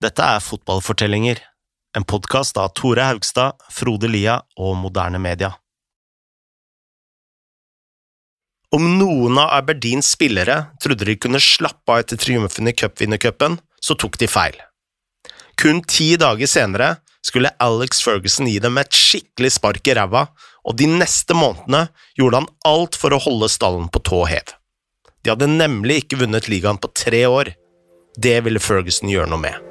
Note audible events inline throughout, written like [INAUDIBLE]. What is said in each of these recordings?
Dette er Fotballfortellinger, en podkast av Tore Haugstad, Frode Lia og Moderne Media. Om noen av Aberdeens spillere trodde de kunne slappe av etter triumfen i cupvinnercupen, så tok de feil. Kun ti dager senere skulle Alex Ferguson gi dem et skikkelig spark i ræva, og de neste månedene gjorde han alt for å holde stallen på tå hev. De hadde nemlig ikke vunnet ligaen på tre år. Det ville Ferguson gjøre noe med.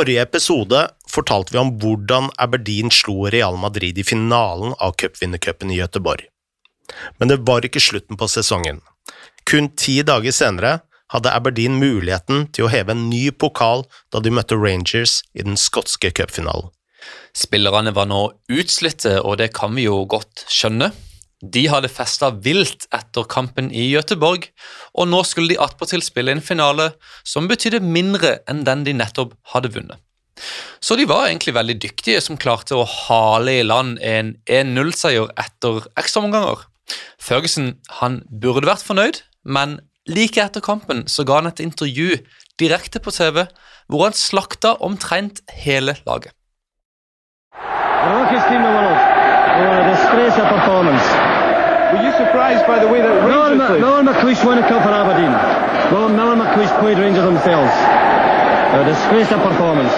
Forrige episode fortalte vi om hvordan Aberdeen slo Real Madrid i finalen av cupvinnercupen i Gøteborg. Men det var ikke slutten på sesongen. Kun ti dager senere hadde Aberdeen muligheten til å heve en ny pokal da de møtte Rangers i den skotske cupfinalen. Spillerne var nå utslitte, og det kan vi jo godt skjønne. De hadde festa vilt etter kampen i Gøteborg, og nå skulle de attpåtil spille en finale som betydde mindre enn den de nettopp hadde vunnet. Så de var egentlig veldig dyktige som klarte å hale i land en 1-0-seier etter ekstraomganger. Ferguson han burde vært fornøyd, men like etter kampen så ga han et intervju direkte på TV hvor han slakta omtrent hele laget. The luckiest team in the world. They were a disgrace of performance. Were you surprised by the way that Rangers Mc- played? Nolan McLeish won a cup for Aberdeen. Nolan, Nolan McLeish played Rangers themselves. A disgrace of performance.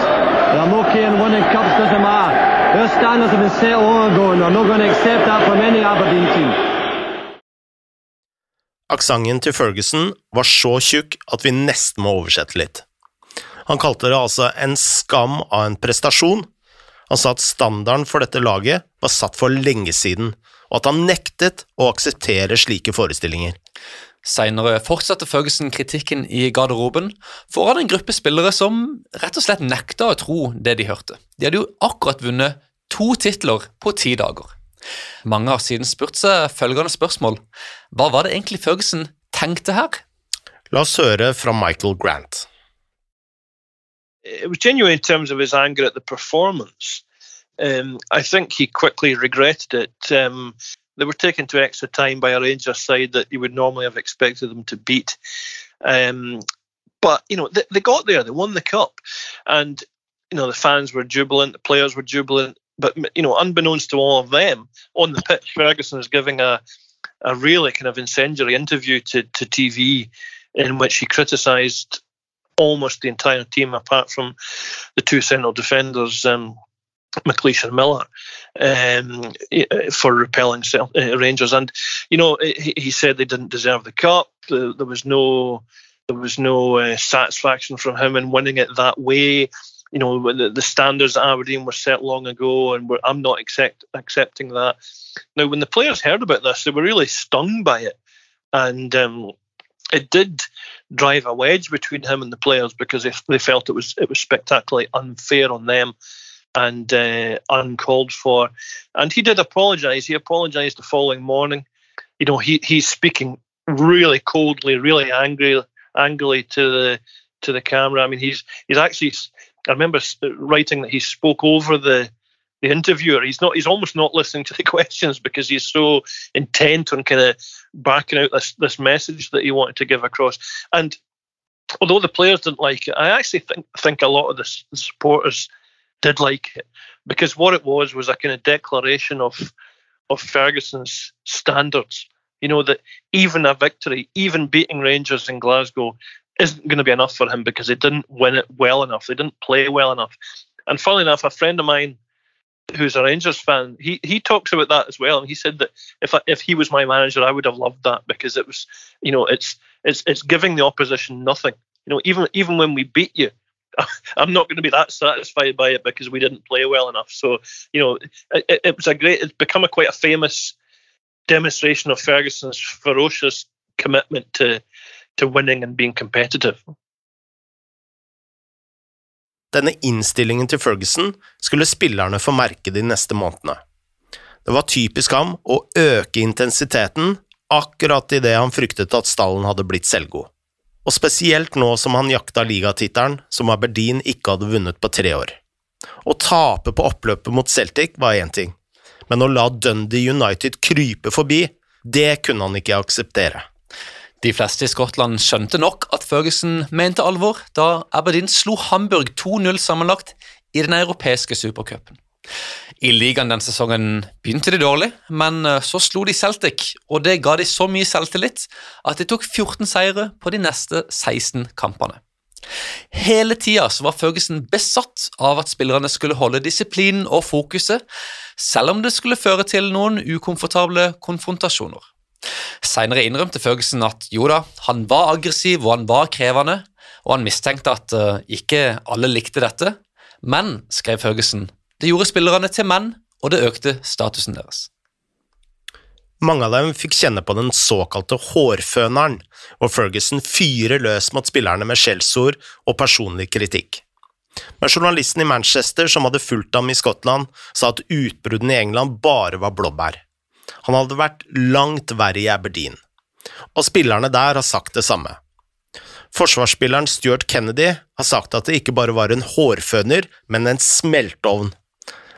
I'm okay in winning cups, doesn't matter. Their standards have been set long ago and they're not going to accept that from any Aberdeen team. Aksenten til Ferguson var så tjukk at vi nesten må oversette litt. Han kalte det altså en skam av en prestasjon. Han sa at standarden for dette laget var satt for lenge siden, og at han nektet å akseptere slike forestillinger. Senere fortsatte Ferguson kritikken i garderoben foran en gruppe spillere som rett og slett nekta å tro det de hørte. De hadde jo akkurat vunnet to titler på ti dager. Mange har siden spurt seg følgende spørsmål. Hva var det egentlig Ferguson tenkte her? La oss høre fra Michael Grant. It was genuine in terms of his anger at the performance. Um, I think he quickly regretted it. Um, they were taken to extra time by a Rangers side that you would normally have expected them to beat. Um, but you know they, they got there, they won the cup, and you know the fans were jubilant, the players were jubilant. But you know, unbeknownst to all of them, on the pitch, Ferguson is giving a a really kind of incendiary interview to to TV in which he criticised almost the entire team apart from the two central defenders, um, McLeish and Miller, um, eh, for repelling uh, Rangers. And you know, he, he said they didn't deserve the cup. There, was no there was no uh, satisfaction from him in winning it that way. You know, the, the standards at Aberdeen were set long ago, and I'm not accept, accepting that. Now, when the players heard about this, they were really stung by it, and um, it did drive a wedge between him and the players because they, they felt it was it was spectacularly unfair on them and uh, uncalled for. And he did apologise. He apologised the following morning. You know, he he's speaking really coldly, really angry, angrily to the to the camera. I mean, he's he's actually. I remember writing that he spoke over the the interviewer. He's not. He's almost not listening to the [LAUGHS] questions because he's so intent on kind of backing out this this message that he wanted to give across. And although the players didn't like it, I actually think think a lot of the supporters did like it because what it was was a kind of declaration of of Ferguson's standards. You know that even a victory, even beating Rangers in Glasgow, isn't going to be enough for him because they didn't win it well enough. They didn't play well enough. And funnily enough, a friend of mine who's a Rangers fan, he he talks about that as well, and he said that if I, if he was my manager, I would have loved that because it was, you know, it's it's it's giving the opposition nothing. You know, even even when we beat you, [LAUGHS] I'm not going to be that satisfied by it because we didn't play well enough. So you know, it, it was a great. It's become a quite a famous demonstration of Ferguson's ferocious commitment to to winning and being competitive. Denne innstillingen til Ferguson skulle spillerne få merke de neste månedene. Det var typisk ham å øke intensiteten akkurat idet han fryktet at stallen hadde blitt selvgod. Og spesielt nå som han jakta ligatittelen som Aberdeen ikke hadde vunnet på tre år. Å tape på oppløpet mot Celtic var én ting, men å la Dundee United krype forbi, det kunne han ikke akseptere. De fleste i Skottland skjønte nok at Ferguson mente alvor da Aberdeen slo Hamburg 2-0 sammenlagt i den europeiske supercupen. I ligaen den sesongen begynte de dårlig, men eh, så slo de Celtic, og det ga de så mye selvtillit at de tok 14 seire på de neste 16 kampene. Hele tida var Ferguson besatt av at spillerne skulle holde disiplinen og fokuset, selv om det skulle føre til noen ukomfortable konfrontasjoner. Senere innrømte Ferguson at jo da, han var aggressiv og han var krevende, og han mistenkte at uh, ikke alle likte dette, men, skrev Ferguson, det gjorde spillerne til menn, og det økte statusen deres. Mange av dem fikk kjenne på den såkalte hårføneren, og Ferguson fyrer løs mot spillerne med skjellsord og personlig kritikk. Men journalisten i Manchester som hadde fulgt ham i Skottland, sa at utbruddene i England bare var blåbær. Han hadde vært langt verre i Aberdeen, og spillerne der har sagt det samme. Forsvarsspilleren Stuart Kennedy har sagt at det ikke bare var en hårføner, men en smeltovn.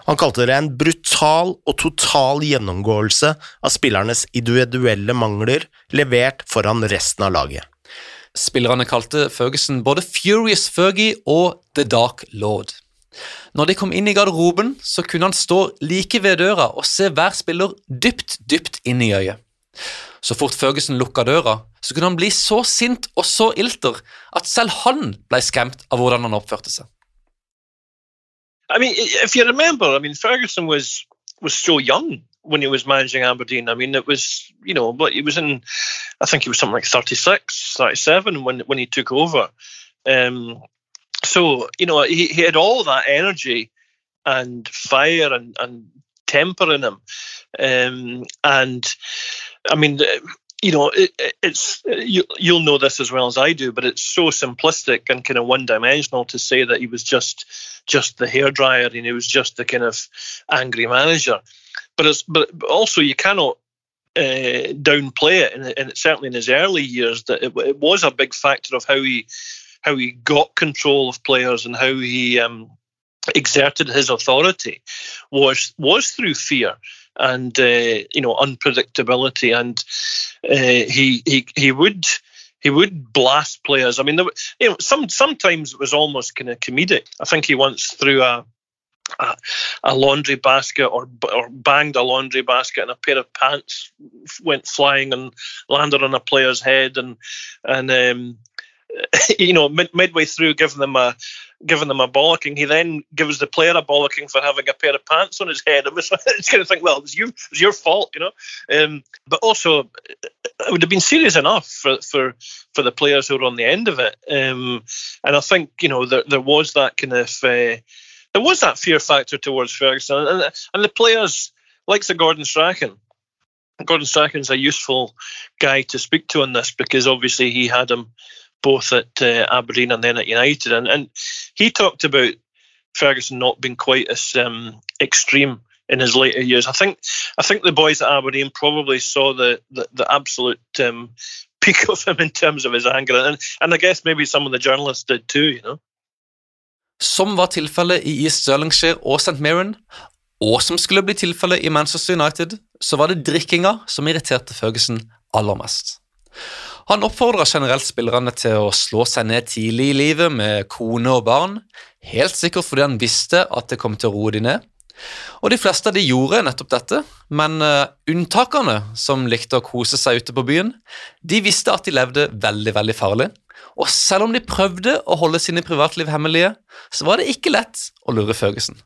Han kalte det en brutal og total gjennomgåelse av spillernes individuelle mangler, levert foran resten av laget. Spillerne kalte Ferguson både Furious Fergie og The Dark Lord. Når de kom inn i garderoben, så kunne han stå like ved døra og se hver spiller dypt, dypt inn i øyet. Så fort Ferguson lukka døra, så kunne han bli så sint og så ilter at selv han ble skremt av hvordan han oppførte seg. I mean, if you remember, I mean, Ferguson was was so young when he was managing Aberdeen. I mean, it was, you know, but he was in, I think he was something like 36, 37 when, when he took over. Um, so you know he, he had all that energy and fire and, and temper in him. Um, and i mean you know it, it's you, you'll know this as well as i do but it's so simplistic and kind of one dimensional to say that he was just just the hairdryer and he was just the kind of angry manager. But it's but also you cannot uh, downplay it and, and certainly in his early years that it, it was a big factor of how he how he got control of players and how he um, exerted his authority was was through fear and uh, you know unpredictability and uh, he he he would he would blast players. I mean, there, you know, some sometimes it was almost kind of comedic. I think he once threw a a, a, laundry basket or or banged a laundry basket and a pair of pants went flying and landed on a player's head and and um, [LAUGHS] you know, mid, midway through giving them a giving them a bollocking, he then gives the player a bollocking for having a pair of pants on his head. [LAUGHS] It was it's kind of think, well, it's you, it's your fault, you know. Um, but also, it would have been serious enough for for for the players who were on the end of it. Um, and I think you know there there was that kind of uh, there was that fear factor towards Ferguson, and and the players like Sir Gordon Strachan. Gordon Strachan's a useful guy to speak to on this because obviously he had him both at uh, Aberdeen and then at United. And, and he talked about Ferguson not being quite as um, extreme in his later years. I think I think the boys at Aberdeen probably saw the the, the absolute um, [LAUGHS] peak of him in terms of his anger, and and I guess maybe some of the journalists did too. You know. Som var tilfellet i East Stirlingshire og St. Mirren, og som skulle bli tilfellet i Manchester United, så var det drikkinga som irriterte Ferguson aller mest. Han oppfordrer generelt spillerne til å slå seg ned tidlig i livet med kone og barn, helt sikkert fordi han visste at det kom til å roe de ned. Og De fleste de gjorde nettopp dette, men unntakerne unntakene, som likte å kose seg ute på byen, de visste at de levde veldig veldig farlig. Og selv om de prøvde å holde sine privatliv hemmelige, så var det ikke lett å lure Ferguson.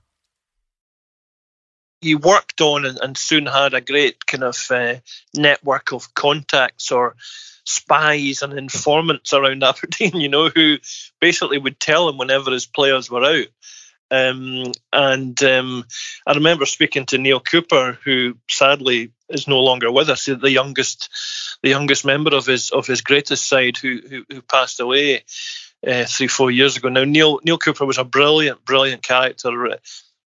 He worked on and, and soon had a great kind of uh, network of contacts or spies and informants around [LAUGHS] Aberdeen, you know, who basically would tell him whenever his players were out. Um, and um, I remember speaking to Neil Cooper, who sadly is no longer with us, the youngest, the youngest member of his of his greatest side, who who, who passed away. uh, three, four years ago. Now, Neil Neil Cooper was a brilliant, brilliant character.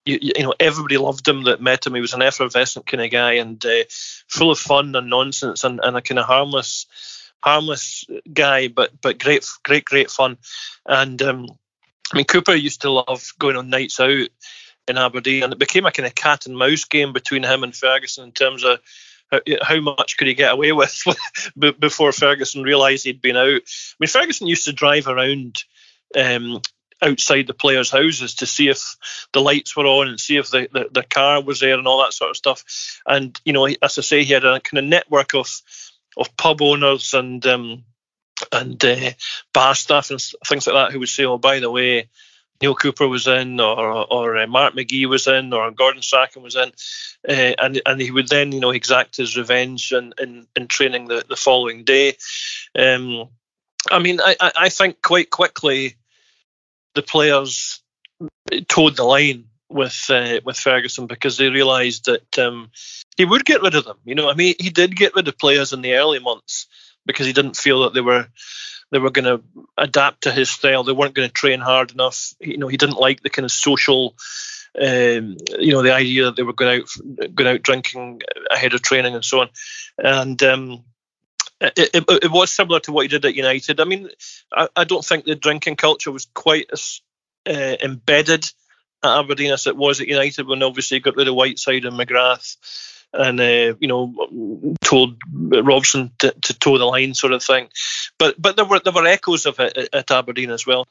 You, you, know, everybody loved him that met him. He was an effervescent kind of guy and uh, full of fun and nonsense and, and a kind of harmless, harmless guy, but but great, great, great fun. And um, I mean, Cooper used to love going on nights out in Aberdeen, and it became a kind of cat and mouse game between him and Ferguson in terms of how, how much could he get away [LAUGHS] with before Ferguson realised he'd been out. I mean, Ferguson used to drive around um, outside the players' houses to see if the lights were on and see if the, the, the, car was there and all that sort of stuff. And you know, as I say, he had a kind of network of of pub owners and um, and uh, bar staff and things like that who would say, "Oh, by the way, Neil Cooper was in, or or uh, Mark McGee was in, or Gordon Strachan was in, uh, and and he would then you know exact his revenge in in, in training the, the following day. Um, I mean, I, I think quite quickly the players towed the line with uh, with Ferguson because they realised that um, he would get rid of them. You know, I mean, he did get rid of players in the early months because he didn't feel that they were they were going to adapt to his style. They weren't going to train hard enough. You know, he didn't like the kind of social, um, you know, the idea that they were going out going out drinking ahead of training and so on. And um, it, it, it, was similar to what he did at United. I mean, I, I don't think the drinking culture was quite as uh, embedded at Aberdeen as it was at United when obviously got rid of Whiteside and McGrath and uh, you know told Robson to, to, toe the line, sort of thing. But but there were there were echoes of it at Aberdeen as well.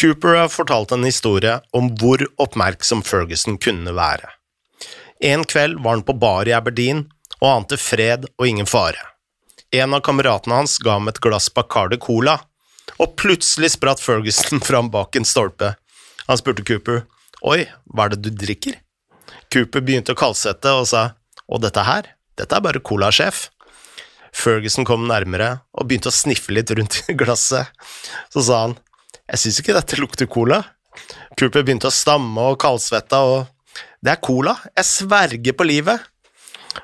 Cooper har fortalt en historie om hvor oppmerksom Ferguson kunne være. En kveld var han på bar i Aberdeen og ante fred og ingen fare. En av kameratene hans ga ham et glass Bacardi Cola, og plutselig spratt Ferguson [LAUGHS] fram bak en stolpe. Han spurte Cooper, Oi, hva er det du drikker? Cooper begynte å kaldsette og sa Og dette her, dette er bare cola, sjef. Ferguson kom nærmere og begynte å sniffe litt rundt [LAUGHS] glasset. Så sa han Jeg syns ikke dette lukter cola. Cooper begynte å stamme og kaldsvetta og Det er cola, jeg sverger på livet.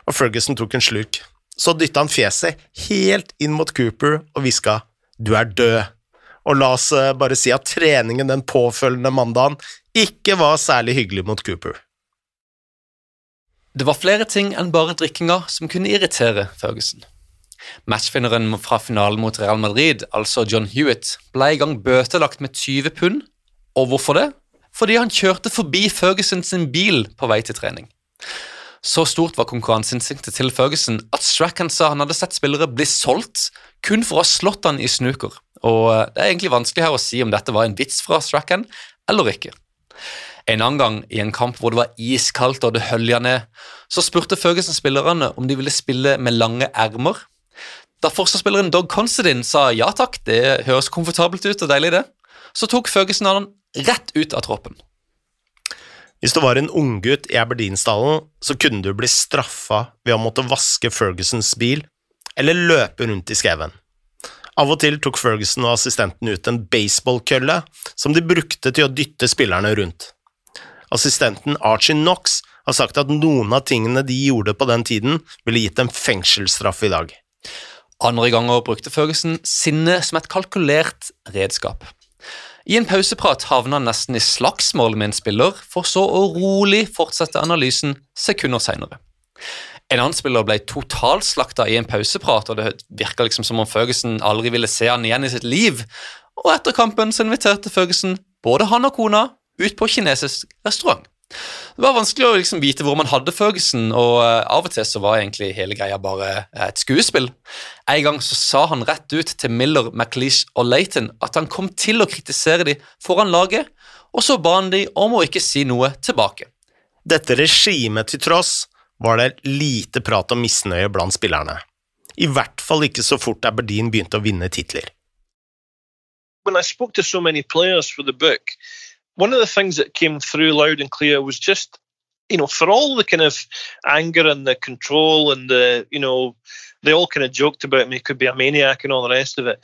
Og Ferguson tok en slurk. Så dytta han fjeset helt inn mot Cooper og hviska Du er død. Og la oss eh, bare si at treningen den påfølgende mandagen ikke var særlig hyggelig mot Cooper. Det var flere ting enn bare drikkinga som kunne irritere Ferguson. Matchfinneren fra finalen mot Real Madrid, altså John Hewitt, ble i gang bøtelagt med 20 pund. Og hvorfor det? Fordi han kjørte forbi Ferguson sin bil på vei til trening. Så stort var konkurranseinstinktet til Ferguson at Strachan sa han hadde sett spillere bli solgt kun for å ha slått han i snooker. Og eh, det er egentlig vanskelig her å si om dette var en vits fra Strachan eller ikke. En annen gang, i en kamp hvor det var iskaldt og det hølja ned, så spurte Ferguson-spillerne om de ville spille med lange ermer. Da forsvarsspilleren Dog Considine sa ja takk, det høres komfortabelt ut og deilig, det, så tok Ferguson han rett ut av troppen. Hvis du var en unggutt i Aberdeensdalen, så kunne du bli straffa ved å måtte vaske Fergusons bil eller løpe rundt i skauen. Av og til tok Ferguson og assistenten ut en baseballkølle som de brukte til å dytte spillerne rundt. Assistenten Archie Knox har sagt at noen av tingene de gjorde på den tiden, ville gitt dem fengselsstraff i dag. Andre ganger brukte Ferguson sinnet som et kalkulert redskap. I en pauseprat havna han nesten i slagsmål med en spiller, for så å rolig fortsette analysen sekunder seinere. En annen spiller ble totalslakta i en pauseprat, og det virka liksom som om Føgesen aldri ville se han igjen i sitt liv. Og etter kampen så inviterte Føgesen både han og kona ut på kinesisk restaurant. Det var vanskelig å liksom vite hvor man hadde Ferguson, og uh, av og til så var egentlig hele greia bare uh, et skuespill. En gang så sa han rett ut til Miller, McLeish og Laton at han kom til å kritisere dem foran laget, og så ba han dem om å ikke si noe tilbake. Dette regimet til tross var det lite prat om misnøye blant spillerne. I hvert fall ikke så fort Aberdeen begynte å vinne titler. When I spoke to so many players for the book, one of the things that came through loud and clear was just you know for all the kind of anger and the control and the you know they all kind of joked about me could be a maniac and all the rest of it.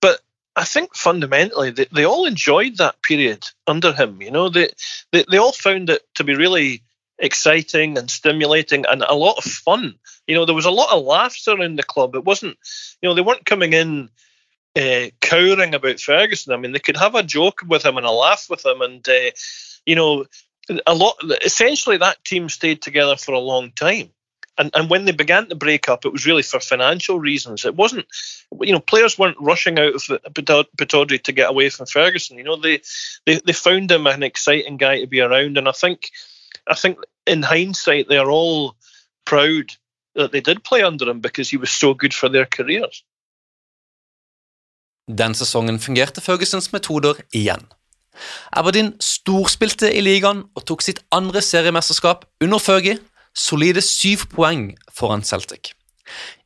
But I think fundamentally they, they all enjoyed that period under him you know. They, they they all found it to be really exciting and stimulating and a lot of fun. You know there was a lot of laughs around the club. It wasn't you know they weren't coming in uh, cowering about Ferguson. I mean, they could have a joke with him and a laugh with him, and uh, you know, a lot. Essentially, that team stayed together for a long time. And, and when they began to break up, it was really for financial reasons. It wasn't, you know, players weren't rushing out of Pittodrie to get away from Ferguson. You know, they, they they found him an exciting guy to be around, and I think, I think in hindsight, they are all proud that they did play under him because he was so good for their careers. Den sesongen fungerte Fergusons metoder igjen. Aberdeen storspilte i ligaen og tok sitt andre seriemesterskap under Fergie, solide syv poeng foran Celtic.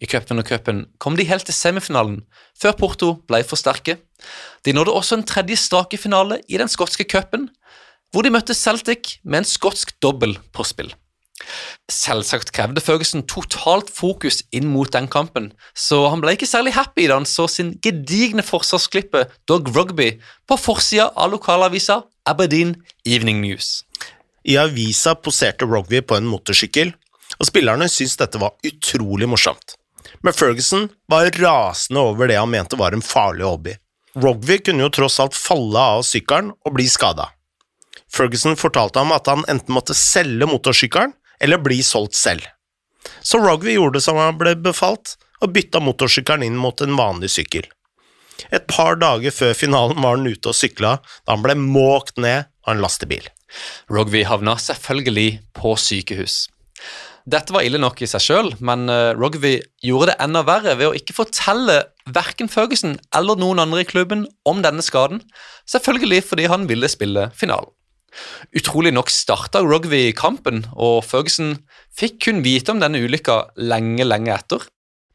I cupen og cupen kom de helt til semifinalen, før Porto ble for sterke. De nådde også en tredje strake finale i den skotske cupen, hvor de møtte Celtic med en skotsk dobbel på spill. Selvsagt krevde Ferguson totalt fokus inn mot den kampen, så han ble ikke særlig happy da han så sin gedigne forsvarsklippe Dog Rugby på forsida av lokalavisa Aberdeen Evening News. I avisa poserte Rugby på en motorsykkel, og spillerne syntes dette var utrolig morsomt. Men Ferguson var rasende over det han mente var en farlig hobby. Rugby kunne jo tross alt falle av sykkelen og bli skada. Ferguson fortalte ham at han enten måtte selge motorsykkelen eller bli solgt selv. Så Rugby gjorde som han ble befalt, og bytta motorsykkelen inn mot en vanlig sykkel. Et par dager før finalen var han ute og sykla da han ble måkt ned av en lastebil. Rugby havna selvfølgelig på sykehus. Dette var ille nok i seg sjøl, men eh, Rugby gjorde det enda verre ved å ikke fortelle verken Ferguson eller noen andre i klubben om denne skaden, selvfølgelig fordi han ville spille finalen. Utrolig nok starta Rugby kampen, og Ferguson fikk kun vite om denne ulykka lenge, lenge etter.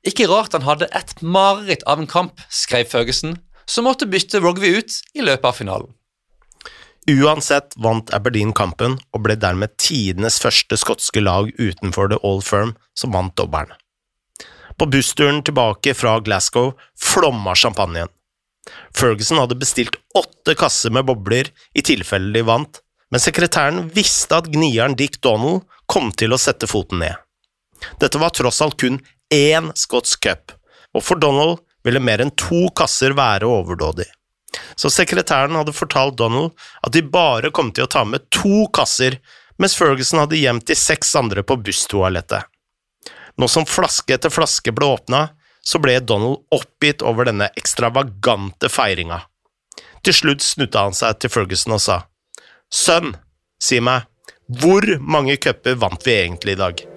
Ikke rart han hadde et mareritt av en kamp, skrev Ferguson, som måtte bytte Rugby ut i løpet av finalen. Uansett vant Aberdeen kampen og ble dermed tidenes første skotske lag utenfor The All Firm som vant dobbelen. På bussturen tilbake fra Glasgow flomma champagnen. Ferguson hadde bestilt åtte kasser med bobler i tilfelle de vant, men sekretæren visste at gnieren Dick Donald kom til å sette foten ned. Dette var tross alt kun én Scotts cup, og for Donald ville mer enn to kasser være overdådig. Så sekretæren hadde fortalt Donald at de bare kom til å ta med to kasser, mens Ferguson hadde gjemt de seks andre på busstoalettet. Nå som flaske etter flaske ble åpna, så ble Donald oppgitt over denne ekstravagante feiringa. Til slutt snudde han seg til Ferguson og sa Sønn, si meg, hvor mange cuper vant vi egentlig i dag?